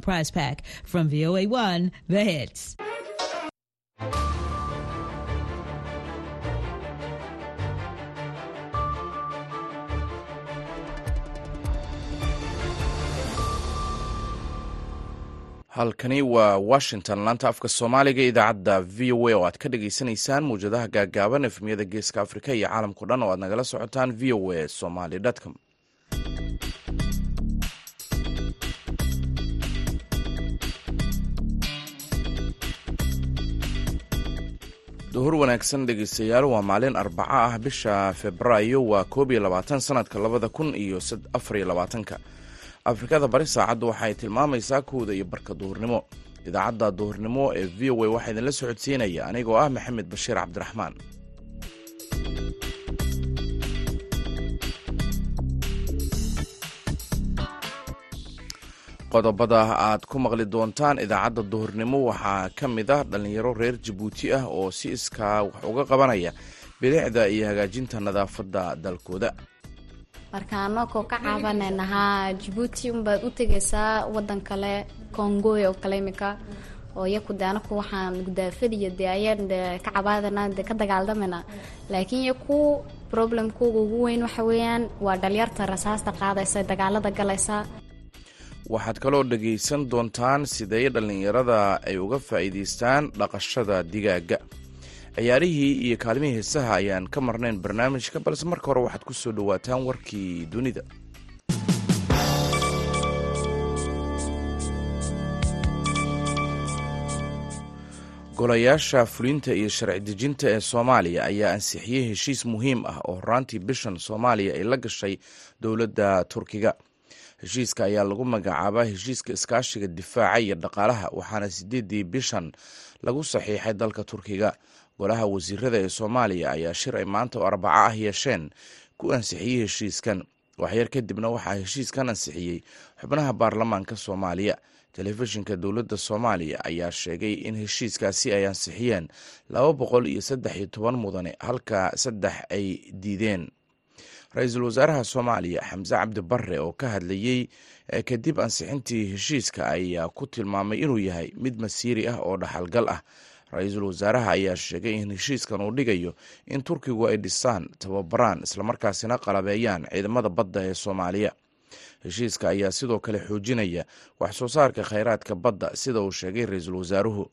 prize pack from VOA1 The Hits. halkani waa washington laanta afka soomaaliga idaacadda v o a oo aad ka dhagaysanaysaan mawjadaha gaagaaban efmiyada geeska afrika iyo caalamkao dhan oo aad nagala socotaan v o a somaly com duhur wanaagsan dhegeystayaal waa maalin arbaco ah bisha februaayo waa koob iyo labaatan sanadka labada kun iyo afar iyo labaatanka. Afrikada bari saacaddu waxaay tilmaamaysaa kowda iyo barka duhurnimo. Idaacadda duhurnimo ee v o a waxaa idinla socodsiinaya anigoo ah maxamed bashiir cabdiraxmaan qodobada aad ku maqli doontaan idaacadda duhurnimo. Waxaa ka mid ah dhallinyaro reer jabuuti ah oo si iskaa wax uga qabanaya bilicda iyo hagaajinta nadaafadda dalkooda. Marka anakoo ka caabanaynahaa jabuuti unbaad u tegaysaa wadan kale kongoy oo kale imika oo iyaku de anaku waxaan gudaafadiyo de ayaan de ka cabaadana de ka dagaaldamayna laakiin iyaku problemkooga ugu weyn waxa weeyaan waa dhalyarta rasaasta qaadaysa dagaalada galaysa waxaad kaloo dhegaysan doontaan sidee dhallinyarada ay uga faa'iidaystaan dhaqashada digaaga? Ciyaarihii iyo kaalimihii heesaha ayaan ka marnayn barnaamijka balse marka hore waxaad ku soo dhowaataan warkii dunida. Golayaasha fulinta iyo sharci dejinta ee soomaaliya ayaa ansixiyey heshiis muhiim ah oo horaantii bishan soomaaliya ay la gashay dowladda turkiga heshiiska ayaa lagu magacaabaa heshiiska iskaashiga difaaca iyo dhaqaalaha waxaana sideedii bishan lagu saxiixay dalka turkiga. Golaha wasiirada ee soomaaliya ayaa shir ay maanta oo arbaco ah yeesheen ku ansixiyey heshiiskan. Waxyar kadibna waxaa heshiiskan ansixiyey xubnaha baarlamaanka soomaaliya. Telefishinka dowladda soomaaliya ayaa sheegay in heshiiskaasi ay ansixiyeen laba boqol iyo saddex iyo toban mudane halka saddex ay diideen ra'iisul wasaaraha soomaaliya xamse cabdi barre oo ka hadlayey kadib ansixintii heshiiska ayaa ku tilmaamay inuu yahay mid masiiri ah oo dhaxalgal ah. Ra'iisul wasaaraha ayaa sheegay in heshiiskan uu dhigayo in turkigu ay dhisaan tababaraan islamarkaasina qalabeeyaan ciidamada badda ee soomaaliya. Heshiiska ayaa sidoo kale xoojinaya wax soo saarka kheyraadka badda sida uu sheegay ra'iisul wasaaruhu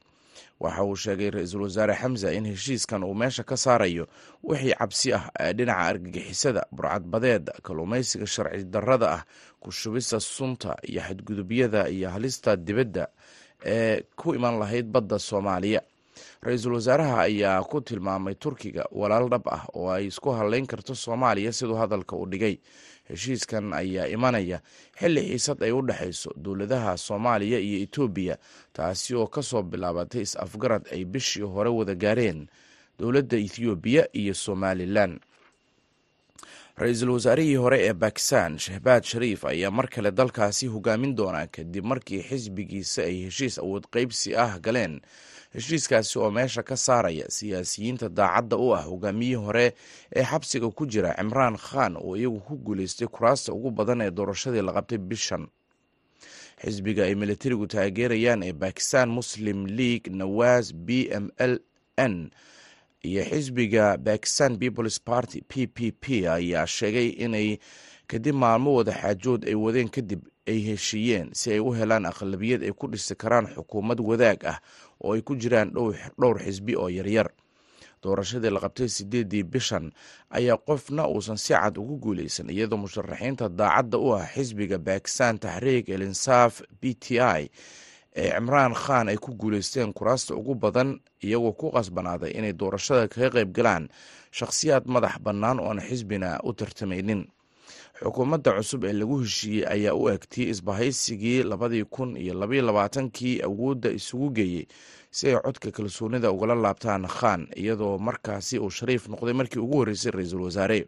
waxa uu sheegay ra'iisul wasaare xamse in heshiiskan uu meesha ka saarayo wixii cabsi ah ee dhinaca argagixisada burcadbadeed kalluumaysiga sharci darrada ah ku shubista sunta iyo xadgudubyada iyo halista dibadda ee ku iman lahayd badda soomaaliya. Ra'iisul wasaaraha ayaa ku tilmaamay turkiga walaal dhab ah oo ay isku hadleyn karto soomaaliya siduu hadalka u dhigay heshiiskan ayaa imanaya. Xilli xiisad ay u dhexayso dowladaha soomaaliya iyo etoobiya taasi oo ka soo bilaabatay is-afgarad ay bishii hore wada gaareen dowladda ethoobiya iyo somalilan ra'iisul wasaarihii hore ee bakistan shahbaad shariif ayaa mar kale dalkaasi hogaamin doonaa kadib markii xisbigiisa ay heshiis awood qeybsi ah galeen heshiiskaasi oo meesha ka saaraya siyaasiyiinta daacadda u ah hogaamiyihii hore ee xabsiga ku jira cimraan khan oo iyagu ku guuleystay kuraasta ugu badan ee doorashadii la qabtay bishan. Xisbiga ay militarigu taageerayaan ee bakistan muslim league nawaz b m l n iyo xisbiga bakistan peoples party p p p ayaa sheegay inay kadib maalmo wada xaajood ay wadeen kadib ay heshiiyeen si ay u helaan aqlabiyad ay ku dhisi karaan xukuumad wadaag ah oo ay ku jiraan dhowr xisbi oo yaryar. Doorashadii la qabtay sideedii bishan ayaa qofna uusan si cad ugu guuleysan iyadoo musharaxiinta daacadda u ah xisbiga bakistan taxriik el insaaf b t i ee cimraan khan ay ku guuleysteen kuraasta ugu badan iyagoo ku qasbanaaday inay doorashada kaga qayb galaan shakhsiyaad madax bannaan oo aan xisbina u tartamaynin xukuumadda cusub ee lagu heshiiyey ayaa u egtay isbahaysigii labadii kun iyo labaiyo labaatankii awoodda isugu geeyey si ay codka kalsoonida ugala laabtaan khan iyadoo markaasi uu shariif noqday markii ugu horreysay ra'iisul wasaare.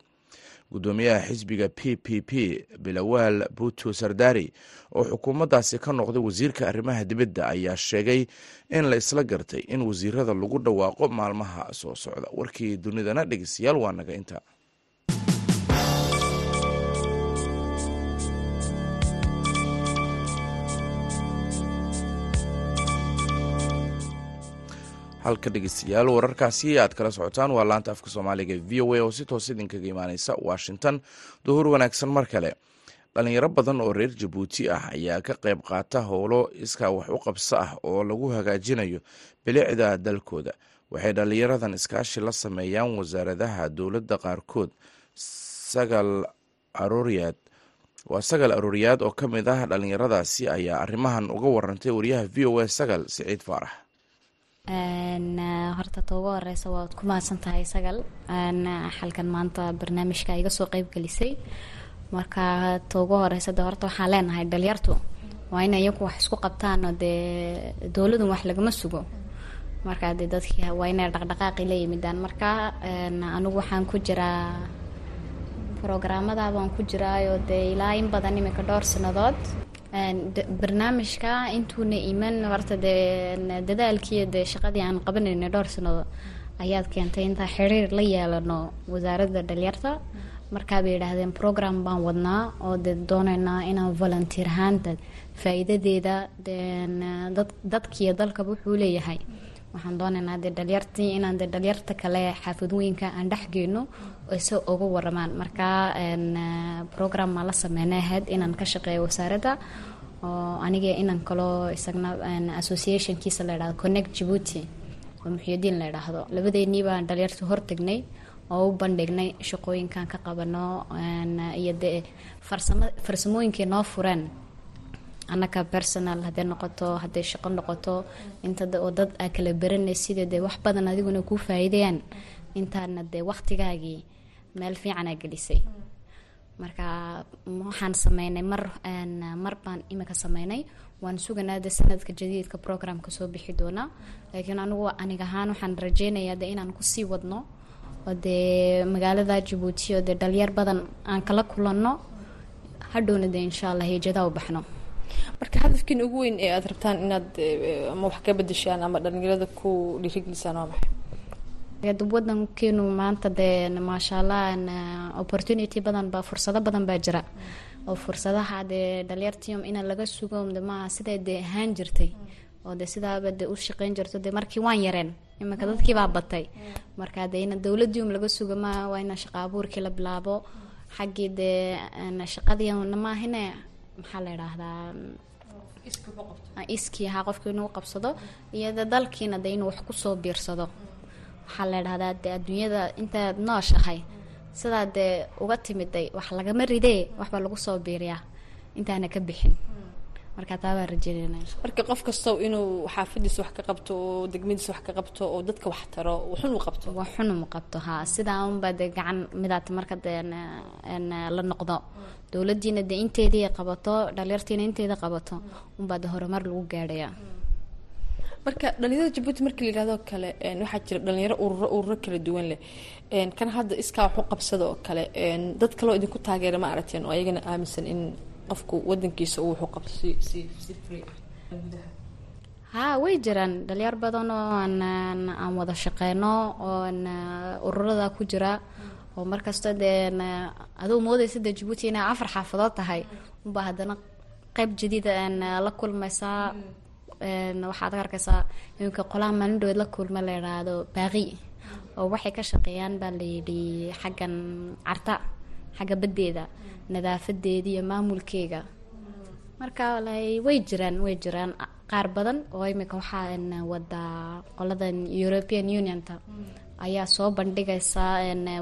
Guddoomiyaha xisbiga p p p bilawaal buto sardari oo xukuumaddaasi ka noqday wasiirka arrimaha dibadda ayaa sheegay in la isla gartay in wasiirada lagu dhawaaqo maalmaha soo socda. Warkii dunidana dhegeystayaal waa naga inta halka dhegeystayaal wararkaasi aad kala socotaan. Waa laanta afka soomaaliga v o a oo si toos idinkaga imaaneysa washington. Duhur wanaagsan mar kale. Dhalinyaro badan oo reer jabuuti ah ayaa ka qayb qaata howlo iskaa wax u qabso ah oo lagu hagaajinayo bilicda dalkooda. Waxay dhalinyaradan iskaashi la sameeyaan wasaaradaha dowladda qaarkood. Sagal arooryaad waa sagal arooryaad oo ka mid ah dhalinyaradaasi ayaa arrimahan uga warantay wariyaha v o a sagal siciid faarax horta ta ugu horeysa waad ku mahadsan tahay sagal xalkan maanta barnaamijka iga soo qeyb gelisay. Marka ta ugu horeysa de horta waxaan leenahay dhalinyartu waa in iyagu wax isku qabtaano dee dowladun wax lagama sugo. Marka dee dadkii waa inay dhaqdhaqaaqi la yimidaan. Marka anigu waxaan ku jiraa programada baan ku jiraayo dee ilaa in badan iminka dhowr sanadood barnaamijka intuuna iman horta dee dadaalkiiyo dee shaqadii aan qabanayna dhowr sanadood ayaad keentay intaa xiriir la yeelano wasaaradda dhalinyarta markaa bay yidhaahdeen program baan wadnaa oo dee dooneynaa inaan volunteer ahaanta faa-iidadeeda dad dadkiiyo dalkaba wuxuu leeyahay waxaan dooneynaa dee dhalinyartii inaan dee dhalinyarta kale xaafadooyinka aan dhexgeyno se uga waramaan. Markaa program maa la sameynay ahayd inaan ka shaqeeyo wasaaradda oo aniga inan kaloo isagna associationkiisa la yidhahdo connect jabuuti oo muxiyadiin la yidhaahdo. Labadeenii baan dhalinyarta hortagnay oo u bandhignay shaqooyinkan ka qabano iyo dee farsamo farsamooyinkay noo fureen annaka personal hadday noqoto hadday shaqo noqoto inta oo dad aa kala baranay sida dee wax badan adiguna kuu faa'iidayaan. Intaana dee waqtigaagii meel fiicanaa gelisay. Marka waxaan sameynay mar mar baan imika sameynay waan suganaa de sanadka jadiidka programka soo bixi doonaa laakiin anigu anig ahaan waxaan rajeynayaa de inaan ku sii wadno oo dee magaalada jabuuti oo dee dhalinyar badan aan kala kulanno. Hadhowna dee insha allah heejadaa u baxno marka hadafkiin ugu weyn ee aada rabtaan inaad ama wax ka bedeshaan ama dhalinyarada ku dhiirigelisaan waa maxay? Wadankeenu maanta dee maasha allah opportunity badan baa fursado badan baa jira. Oo fursadaha dee dhalinyartium ina laga sugo maaha siday dee ahaan jirtay. Oo de sidaaba de u shaqeyn jirto de markii waan yareen iminka dadkii baa batay. Marka de ina dowladium laga sugo maaha waa ina shaqa abuurkii la bilaabo. Xaggii dee shaqadii maahine maxaa la idhaahdaa iskii ahaa qofkii inuu qabsado iyo de dalkiina de inuu wax ku soo biirsado. Waxaa la idhahdaa dee adduunyada intaad nooshahay sidaa dee uga timiday wax lagama ridee waxbaa lagu soo biiriyaa. Intaana ka bixin marka taa baan rajeynayna. Marka qof kastow inuu xaafadiisa wax ka qabto oo degmadiisa wax ka qabto oo dadka wax taro xun u qabto? Waa xunum qabto haa. Sidaa unbaa dee gacan midaata marka dee la noqdo. Dowladiina dee inteedii qabato dhalinyartiina inteeda qabato unbaa dee horumar lagu gaadhaya. Marka dhalinyarada jabuuti markii la yihahdo kale waxaa jira dhalinyaro ururo ururo kala duwan leh. Kan hadda iskaa wax u qabsada oo kale dad kaloo idinku taageera ma aragteen oo ayagana aaminsan in qofku wadankiisa uu qabto si si si free haa way jiraan. Dhalinyar badan oo aan aan wada shaqeyno oo ururada ku jira oo markasta dee aduu moodaysa dee jabuuti inay afar xaafadood tahay unbaa haddana qeyb jadiida la kulmaysaa. Waxaad ka arkaysaa iminka qolaha maalin dhaweed la kulma la idhaahdo baaqi oo waxay ka shaqeeyaan baa layidhi xaggan carta xagga baddeeda nadaafadeeda iyo maamulkeega. Marka way jiraan way jiraan. Qaar badan oo imika waxaa wadaa qoladan european unionta ayaa soo bandhigaysa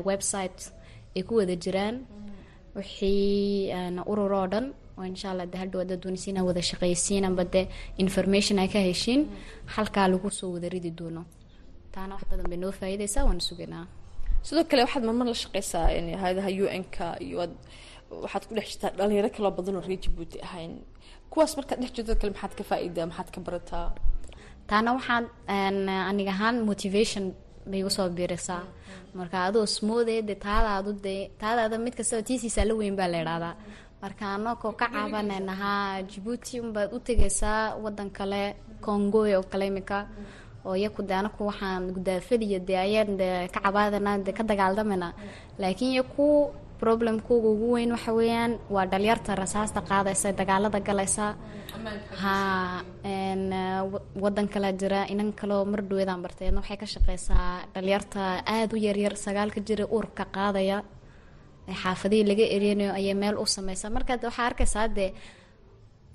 website ay ku wada jiraan. Wixii urur oo dhan oo insha allah de hadhow inaa wada shaqaysiinanba de information ay ka heshiin halkaa lagu soo wada ridi doono. Taana wax badan bay noo faa'iidaysaa waana suganaa sidoo kale waxaad marmar la shaqeysaa hay'adaha u n-ka iyo ad waxaad ku dhex jirtaa dhalinyaro kaloo badan oo reer jabuuti ahayn. Kuwaas markaad dhex jirto kale maxaad ka faa-iidaa maxaad ka barataa? Taana waxaan aniga ahaan motivation bay igu soo marka adoo smoode de taadaadu dee taadaada mid kastaba tiisiisa la weyn baa la idhahdaa marka anakoo ka caabanaynahaa jabuuti unbaad u tegaysaa wadan kale congoy oo kale imika oo iyaku de anaku waxaan gudaafadiyo dee ayaan de ka cabaadana de ka dagaaldamayna laakiin iyo ku ugu weyn waxa weeyaan waa dhalyarta rasaasta qaadaysa dagaalada galaysa. Ha wadan kalea jira inan kaleo mar dhaweedaan bartay. Adna waxay ka shaqeysaa dhalinyarta aada u yaryar sagaalka jira uurka qaadaya. Xaafadihii laga ereynayo ayay meel u sameysaa marka waxaa arkaysaa dee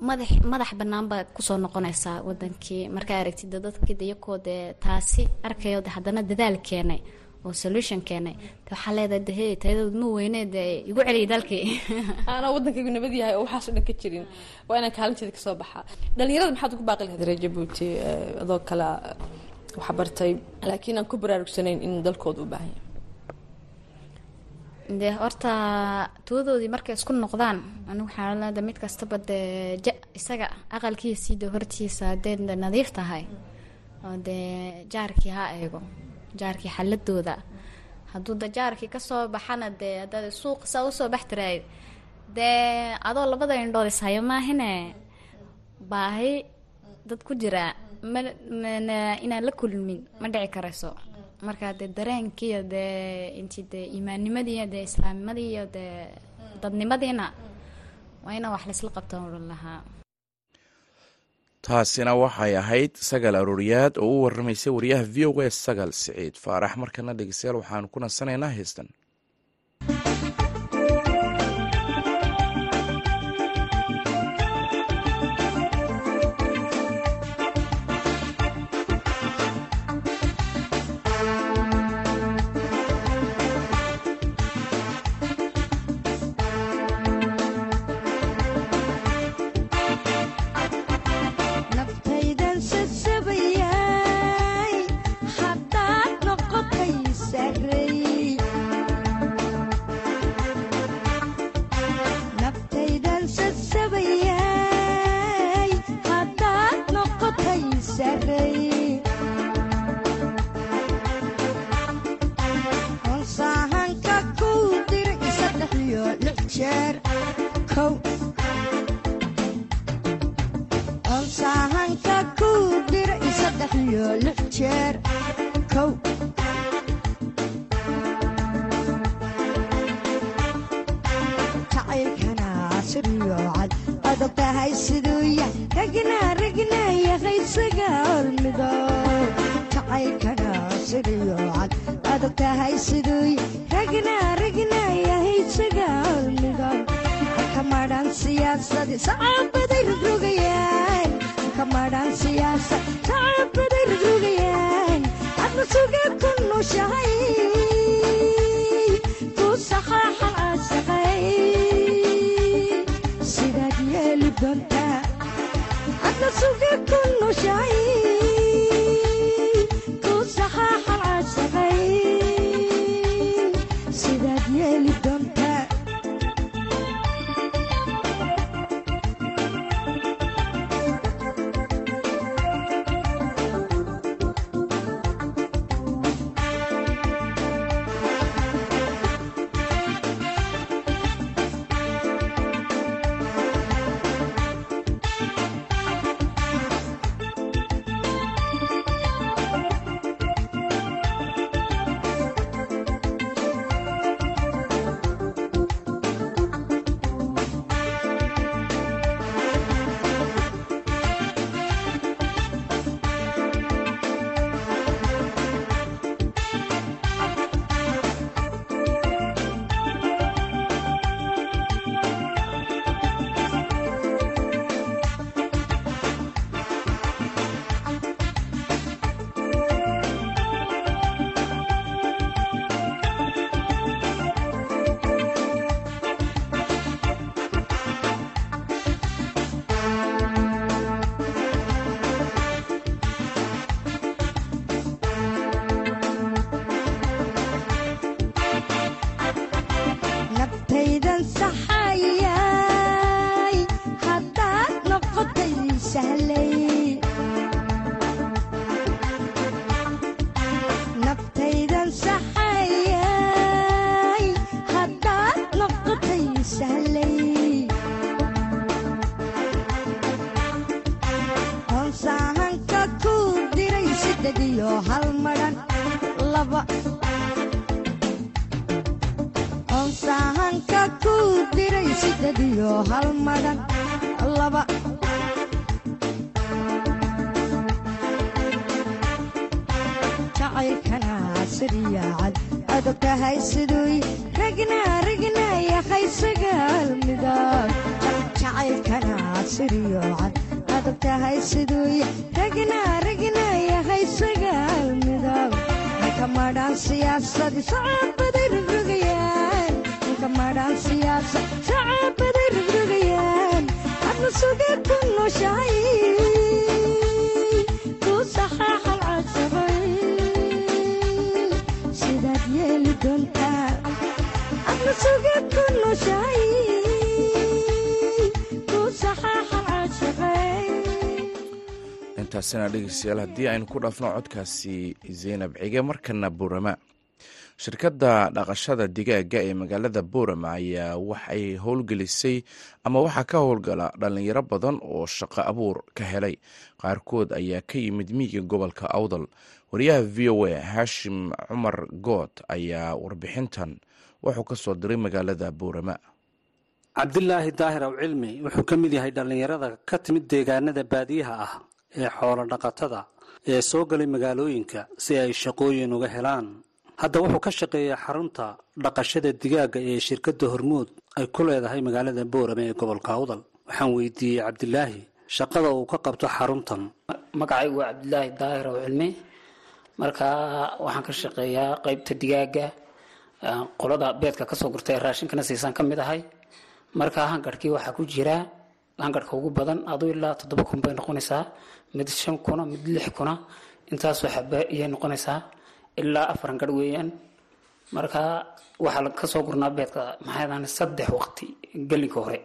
madax madax banaan baa ku soo noqonaysaa wadankii markaa aragtid dadkii iyakoo dee taasi arkayo de haddana dadaal keenay oo solution keenay. De waxaa leedahay de hey tayadood ma weyne dee igu celiya dalkii. Aanaa wadankaygu nabad yahay oo waxaasoo dhan ka jirin. Waa inaan kaalinteeda ka soo baxaa dhalinyarada maxaad ugu baaqi lahayd reer jabuuti adoo kale wax bartay laakiin aan ku baraarugsanayn in dalkooda u baahan yahay dee horta tuwadoodii markay isku noqdaan anigu waxaa leeda mid kastaba dee ja isaga aqalkiisii de hortiisa hadee nadiif tahay. Oo dee jaarkii ha eego jaarkii xaladooda. Hadduu da jaarkii ka soo baxana dee hadaad suuq saa u soo bax tirayd dee adoo labada indhood ishayo maahine? Baahi dad ku jira. Ma inaan la kulmin ma dhici karayso marka dee dareenkiiyo dee inti dee iimaannimadiiyo dee islaamnimadii iyo dee dadnimadiina waa inaan wax laysla qabta odhan lahaa. Taasina waxay ahayd sagal arooriyaad oo u waramaysay wariyaha v o a sagal siciid. Faarax markana dhegeystayaal waxaanu ku nasanaynaa heestan dhaqanka ku dhir i saddex iyo lix jeer kow jacaylkana casir iyo cad adag tahay siduu yah ragna ragna yahay isaga hormido jacaylkana casir iyo cad adag tahay siduu yah ragna ragna yahay isaga hormido halka maadhaan siyaasadii sacaabaday rogrogayaa ramadan siyaasa shacabkaday rugrugayaen hadna sugee ku nooshahay sidaad yeeli doontaa hadna suge ku nooshahay ku saxaaxan caasaqay sidaad yeeli doontaa jacaylkana siryaacad adogtahay siduy ragna ragna yahay sagaal midab jacaylkana siryoocad adogtahay siduy ragna ragna yahay sagaal midab ninka madhaan siyaasadi sacabaday rogrogayaan ninka madhaan siyaasa sacabaday rogrogayaan adna suga ku noshahay intaasina dhegeystayaal haddii aynu ku dhaafno codkaasi zaynab cige markana buurama shirkadda dhaqashada digaaga ee magaalada buurama ayaa waxay howlgelisay ama waxaa ka howlgala dhalinyaro badan oo shaqo abuur ka helay qaarkood ayaa ka yimid miyiga gobolka awdal wariyaha v o a haashim cumar good ayaa warbixintan wuxuu ka soo diray magaalada buurama cabdilaahi daahir aw cilmi wuxuu ka mid yahay dhallinyarada ka timid deegaanada baadiyaha ah ee xoolo dhaqatada ee soo galay magaalooyinka si ay shaqooyin uga helaan. Hadda wuxuu ka shaqeeyaa xarunta dhaqashada digaagga ee shirkadda hormuud ay ku leedahay magaalada boorame ee gobolka awdal waxaan weydiiyey cabdilaahi shaqada uu ka qabto xaruntan. Magacaygu waa cabdilaahi daahir ow cilmi. Markaa waxaan ka shaqeeyaa qeybta digaaga qolada beedka ka soo gurta ee raashinkana siisaan ka mid ahay. Markaa hangarhkii waxaa ku jira hangarhka ugu badan aduu ilaa toddoba kun bay noqonaysaa. Mid shan kuna mid lix kuna. Intaasoo xaba iyay noqonaysaa ilaa afar hangarh weeyaan. Markaa waxaa ka soo gurnaa beedka maxay saddex waqti gelinka hore.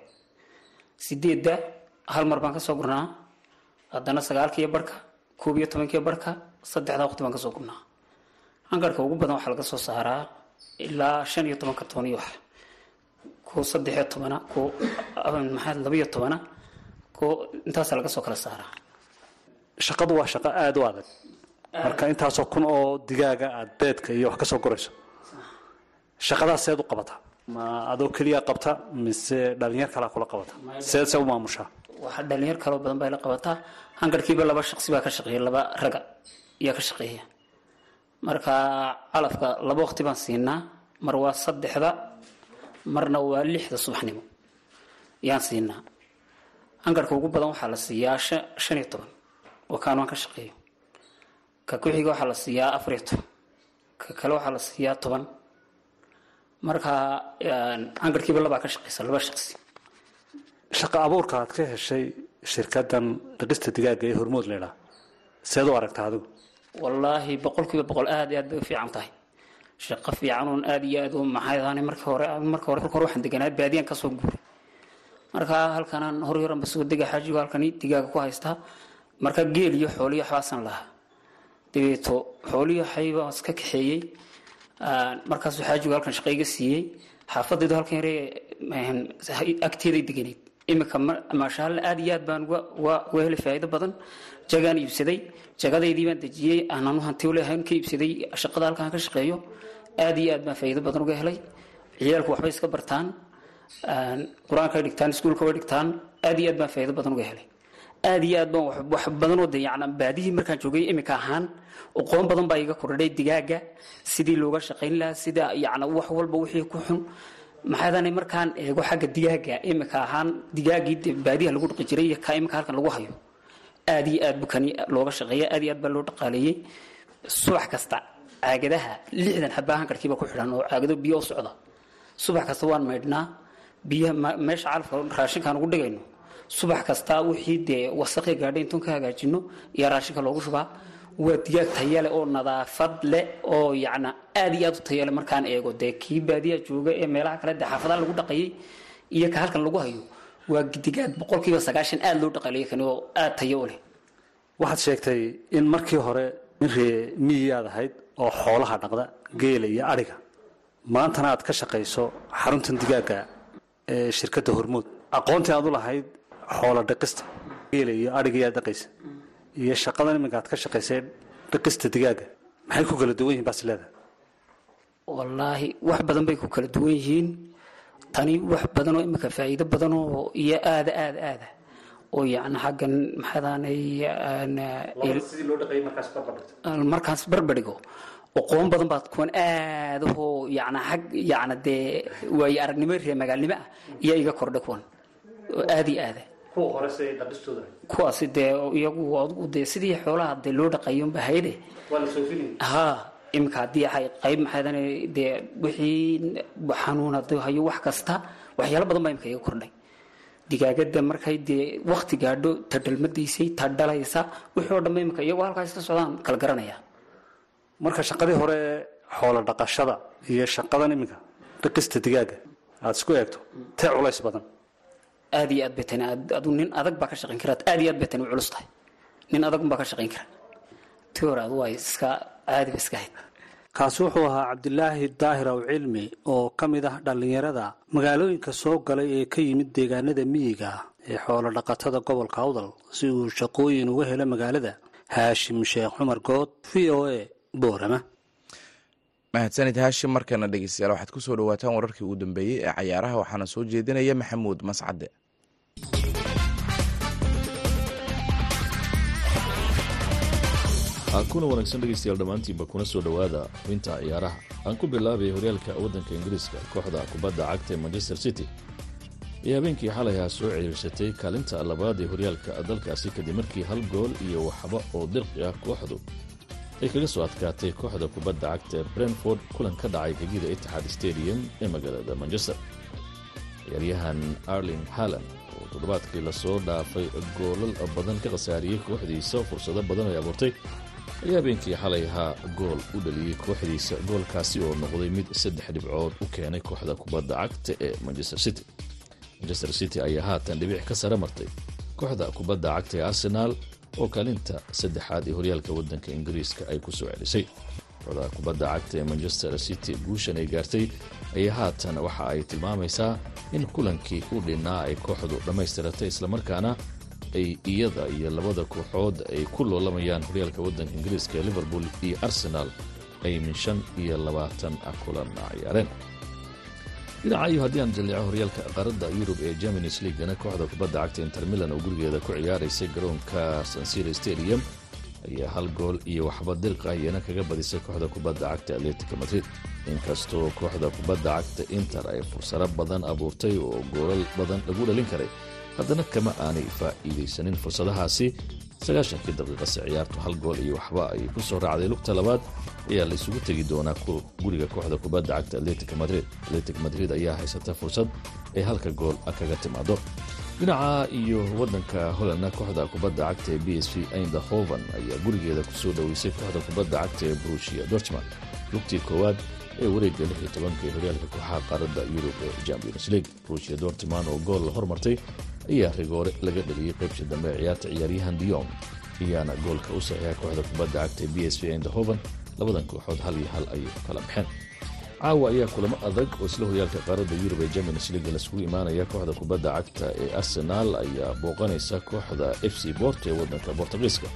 Sideedda hal mar baan ka soo gurnaa. Haddana sagaalkiiyo barhka koob iyo tobankiiyo barhka saddexdaa waqti baan ka soo gurnaa. Hangarhka ugu badan waxaa laga soo saaraa ilaa shan iyo toban iyo wax. Ku saddex iyo tobana ku maxaa labaiyo tobana ku intaasaa laga soo kala saaraa shaqadu waa shaqo aada u adag. Marka intaasoo kun oo digaaga aada beedka iyo wax ka soo shaqadaas seed u qabataa ma adoo keliya qabta mise dhalinyar kalaa kula qabata. Seed se u maamushaa waxaa dhalinyar kaloo badan bay la qabataa. Hangarhkiiba laba shaqsi baa ka shaqeeya laba raga ayaa ka shaqeeya marka calafka laba waqti baan siinaa mar waa saddexda marna waa lixda subaxnimo. Yaan siinaa. Hangarhka ugu badan waxaa la siiyaa shan iyo toban. Oo kaan waan ka shaqeeyo. Ka ku-xiga waxaa la siiyaa afariyo toban. Ka kale waxaa la siiyaa toban. Marka hangarhkiiba labaa ka shaqeysa laba shaqsi. Shaqa abuurka aad ka heshay shirkadan dhaqista digaaga ee hormood leedhaa seed u aragta adigu wallaahi boqolkiiba boqol aada iyo aad bay u fiican tahay. Shaqo fiican uun aada iyo aad u maxay ahaane marka hore marka hore hore waxaan deganaa baadiyaan ka soo guuray. Marka halkanaan hor yaranba soo dega xaajigo halkani digaaga ku haystaa marka geel iyo xooliyo waxbaasan lahaa. Dabeeto xooliyo xaybaa iska kaxeeyey markaasuu xaajigu halkan shaqo iga siiyey. Xaafadaydu halkan yare agteeday deganeyd iminka maashaalle aada iyo aad baan uga helay faa'iido badan jagaan iibsaday jagadaydii baan dejiyey aanan hanti ka iibsaday shaqada halkaan ka shaqeeyo aada iyo aad baan faa'iido badan uga helay. Ciyaalku waxbay iska bartaan qur'aanka dhigtaan iskuulka dhigtaan aada iyo aad baan faa'iido badan uga helay. Aada iyo aad baan wax badan oo de yacna baadihii markaan joogay iminka ahaan aqoon badan baa iga kordhay digaaga sidii looga shaqayn lahaa sida yacna wax walba wixii ku xun. Maxaadane markaan eego xagga digaaga iminka ahaan digaagii baadiha lagu dhaqi jiray iyo ka iminka halkan lagu hayo aada iyo aad bukani looga shaqeeya aad iyo aad baa loo dhaqaaleeyey subax kasta caagadaha lixdan xabaa hankarkiiba ku xidhan oo caagado biyo u socda subax kasta waan maydhnaa biyaha meesha calafka raashinkaan ugu dhigayno. Subax kasta wixii dee wasaqi gaadhay intuun ka hagaajino iyo raashinka loogu shubaa. Waa digaag tayale oo nadaafad leh oo yacna aad iyo aad u tayale markaan eego. Dee kii baadiya jooga ee meelaha kale dee xaafadaha lagu dhaqayay iyo ka halkan lagu hayo waa digaag boqolkiiba sagaashan aada loo dhaqaaleeyay kani oo aada tayo u leh. Waxaad sheegtay in markii hore in ree miyiyaad ahayd oo xoolaha dhaqda geela iyo adhiga maantana aad ka shaqayso xaruntan digaaga ee shirkadda hormood aqoontii aad u lahayd xoola dhaqista geela iyo adhiga yaad dhaqaysa iyo shaqadan iminka aad ka shaqaysay dhaqista digaaga. Maxay ku kala duwan yihiin baas leedahay? Wallaahi wax badan bay ku kala duwan yihiin tani wax badanoo iminka faa'iido badanoo iyo aada aada aada. Oo yacni xaggan maxaadaanay markaas barbardhigo aqoon badan baad kuwan aadahoo yacni xag yacni dee waayo aragnimo reer magaalnimo ah iyo iga kordha kuwan. Oo aada iyo aada kuwaasi dee iyagu adigu dee sidii xoolaha dee loo dhaqayoonba hayde. Ha imika haddii ay qayb maxaadane dee wixii xanuun hadduu hayo wax kasta waxyaalo badan baa imika iga kordhay. Digaagada markay dee wakti gaadho ta dhalaysa wixii oo dhanba imika iyagoo halkaas ka socdaan kala garanaya. Marka shaqadii hore xoolo dhaqashada iyo shaqadan iminka dhaqista digaaga aada isku eegto tee culays badan. Aad iyo aad bay tani adu nin adag baa ka shaqayn kara aad iyo aad bay tani u culus tahay. Nin adag baa ka shaqayn kara. Ti hore adu waa iska caadi ba iska hayd. Kaasi wuxuu ahaa cabdilaahi daahir aw cilmi oo ka mid ah dhallinyarada magaalooyinka soo galay ee ka yimid deegaanada miyiga ah ee xoolo dhaqatada gobolka awdal si uu shaqooyin uga helo magaalada. Haashim sheekh cumar good v o a boorama. Mahadsanid haashim markana dhegeystayaal waxaad ku soo dhawaataan wararkii ugu dambeeyey ee cayaaraha waxaana soo jeedinaya maxamuud mascade kuna wanaagsan dhegeystayaal dhammaantiinba kuna soo dhowaada xubinta ciyaaraha. Aan ku bilaabay horyaalka waddanka ingiriiska kooxda kubadda cagta ee manchester city. Iyo habeenkii xalayha soo ciriirsatay kaalinta labaad ee horyaalka dalkaasi kadib markii hal gool iyo waxba oo dirqi ah kooxdu ay kaga soo adkaatay kooxda kubadda cagta ee brentford kulan ka dhacay gegida itixaad stadium ee magaalada manchester. Ciyaaryahan arling haland oo toddobaadkii la soo dhaafay goolal badan ka khasaariyey kooxdiisa fursado badan ay abuurtay ayaa habeenkii xalay ahaa gool u dhaliyey kooxdiisa goolkaasi oo noqday mid saddex dhibcood u keenay kooxda kubadda cagta ee manchester city. Manchester city ayaa haatan dhibic ka sare martay kooxda kubadda cagta ee arsenaal oo kaalinta saddexaad ee horyaalka waddanka ingiriiska ay ku soo celisay. Kooxda kubadda cagta ee manchester city guushan ay gaartay ayaa haatan waxa ay tilmaamaysaa in kulankii u dhinnaa ay kooxdu dhammaystiratay islamarkaana ay iyada iyo labada kooxood ay ku loolamayaan horyaalka waddanka ingiriiska ee liverpool iyo arsenal ay min shan iyo labaatan kulan ciyaareen dhinacayo haddii aan jalleeco horyaalka qaaradda yurub ee germanis leagana kooxda kubadda cagta inter milan oo gurigeeda ku ciyaaraysay garoonka sansira stadium ayaa hal gool iyo waxba dirqa iyana kaga badisay kooxda kubadda cagta atletica madrid. Inkastoo kooxda kubadda cagta inter ay fursaro badan abuurtay oo goolal badan lagu dhalin karay haddana kama aanay faa'iidaysanin fursadahaasi. Sagaashankii daqiiqase ciyaartu hal gool iyo waxba ay ku soo raacday. Lugta labaad ayaa la isugu tegi doonaa guriga kooxda kubadda cagta atletica madrid. Atletic madrid ayaa haysata fursad ay halka gool kaga timaado. Dhinaca iyo waddanka hollandna kooxda kubadda cagta ee b s v eindhoven ayaa gurigeeda ku soo dhoweysay kooxda kubadda cagta ee brushia dortmund. Lugtii koowaad ee wareegga lix iyo tobanka ee horyaalka kooxaha qaaradda yurub ee champions league brushia dortmund oo gool la hormartay ayaa rigoore laga dhaliyey qaybtii dambe ee ciyaarta ciyaaryahan dion ayaana goolka u saxiixa kooxda kubadda cagta ee b s v eindhoven. Labadan kooxood hal iyo hal ayay kala baxeen. Caawa ayaa kulamo adag oo isla horyaalka qaaradda yurub ee champions league laisugu imaanaya kooxda kubadda cagta ee arsenal ayaa booqanaysa kooxda f c bort ee waddanka bortugiiska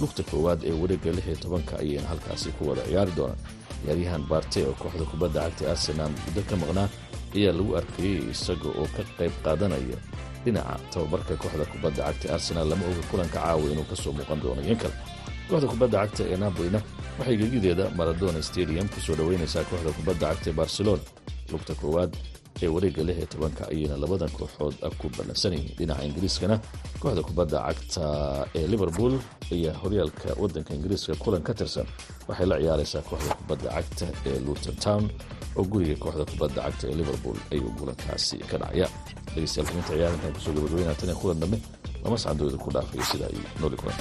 lugta koowaad ee wareegga lix iyo tobanka ayayna halkaasi ku wada ciyaari doonaan. Ciyaaryahan barte oo kooxda kubadda cagta ee arsenal muddo ka maqnaa ayaa lagu arkayey isaga oo ka qayb qaadanaya dhinaca tababarka kooxda kubadda cagta arsenal lama oga kulanka caawa inuu ka soo muuqan doono. Iyan kale kooxda kubadda cagta ee napolina waxay gegideeda maradona stadium ku soo dhoweynaysaa kooxda kubadda cagta ee barcelona lugta koowaad ee wareegga lix iyo tobanka ayayna labadan kooxood ku ballansanayeen dhinaca ingiriiskana kooxda kubadda cagta ee liverpool ayaa horyaalka waddanka ingiriiska kulan ka tirsan waxay la ciyaaraysaa kooxda kubadda cagta ee luton town. Oo guriga kooxda kubadda cagta ee liverpool ayuu kulankaasi ka dhacaya. Dhegeystayaal xubinta ciyaarinkan ku soo gabagabeynaa tan kulan dambe lama sacdooda ku dhaafayo sida ay nooli kulan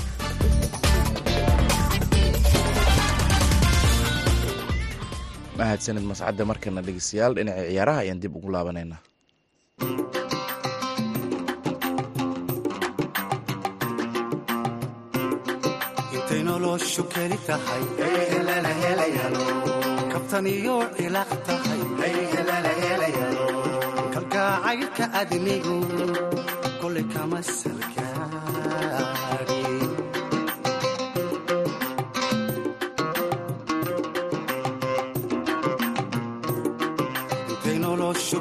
mahadsanid mascadda markana dhegeystayaal dhinaca ciyaaraha ayaan dib ugu laabanaynaa. Kalgacaylka adnigu kolay kama salgaari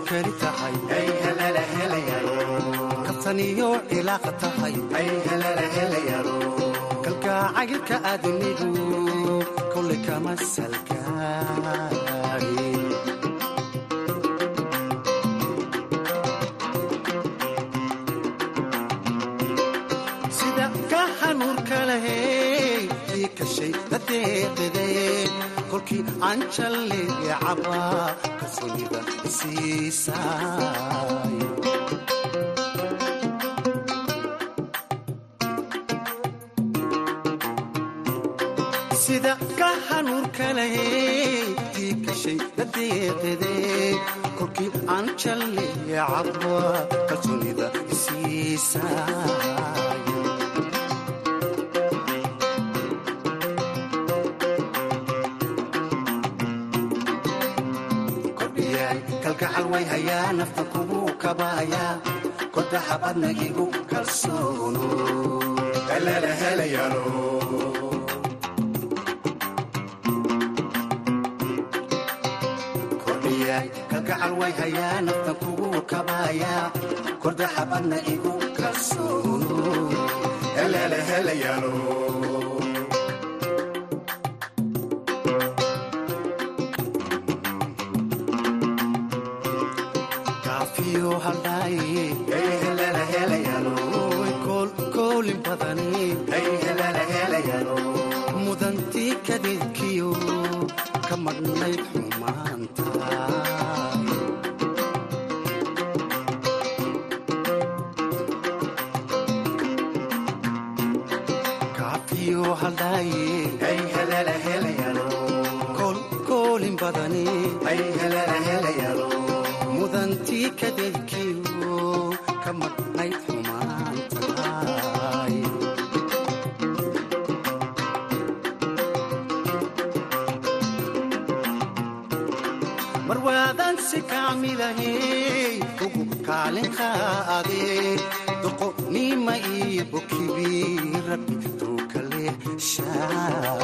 keli tahay kabtan iyo ilaaq tahay kalgacaylka adnigu kolay kama salgaarin sida ka hanuurka lahey ii kashay dadeeqidee kolkii aan jalleeye cabaa kalsoonida isiisaay sida kolkii aan jalleeye cabaa kalsoonida isiisaay kalgacal way hayaa nafta kugu kabahayaa kodaha badna igu kalsoono way hayaa nafta kugu badna igu kalsoono kaafiyo haldhaaye koolin doqonima iyo bokibi rabbi tuuka leeshaay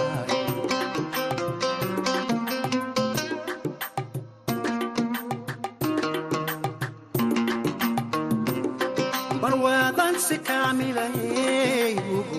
barwaadaan si kaamilahey ugu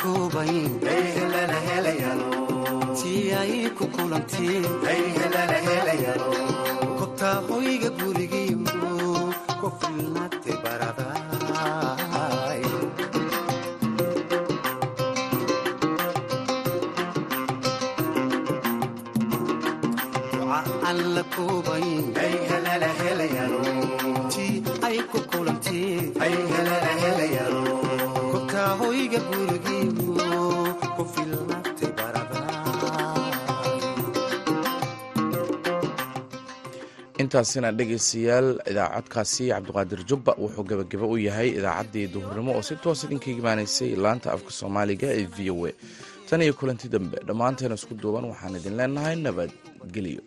aan la koobayn tii ay ku kulantiin kobtaa hoyga gurigiyo ku filnaatay baradaay duca aan la koobayn tii ay ku kulantiin kobtaa hoyga gurigiyo intaasina dhegaystayaal idaacadkaasi cabdiqaadir jubba wuxuu gebageba u yahay idaacaddii duhurnimo oo si toos idinka imaanaysay laanta afka soomaaliga ee v o a. Tan iyo kulanti dambe dhammaanteena isku duuban waxaan idin leenahay nabadgelyo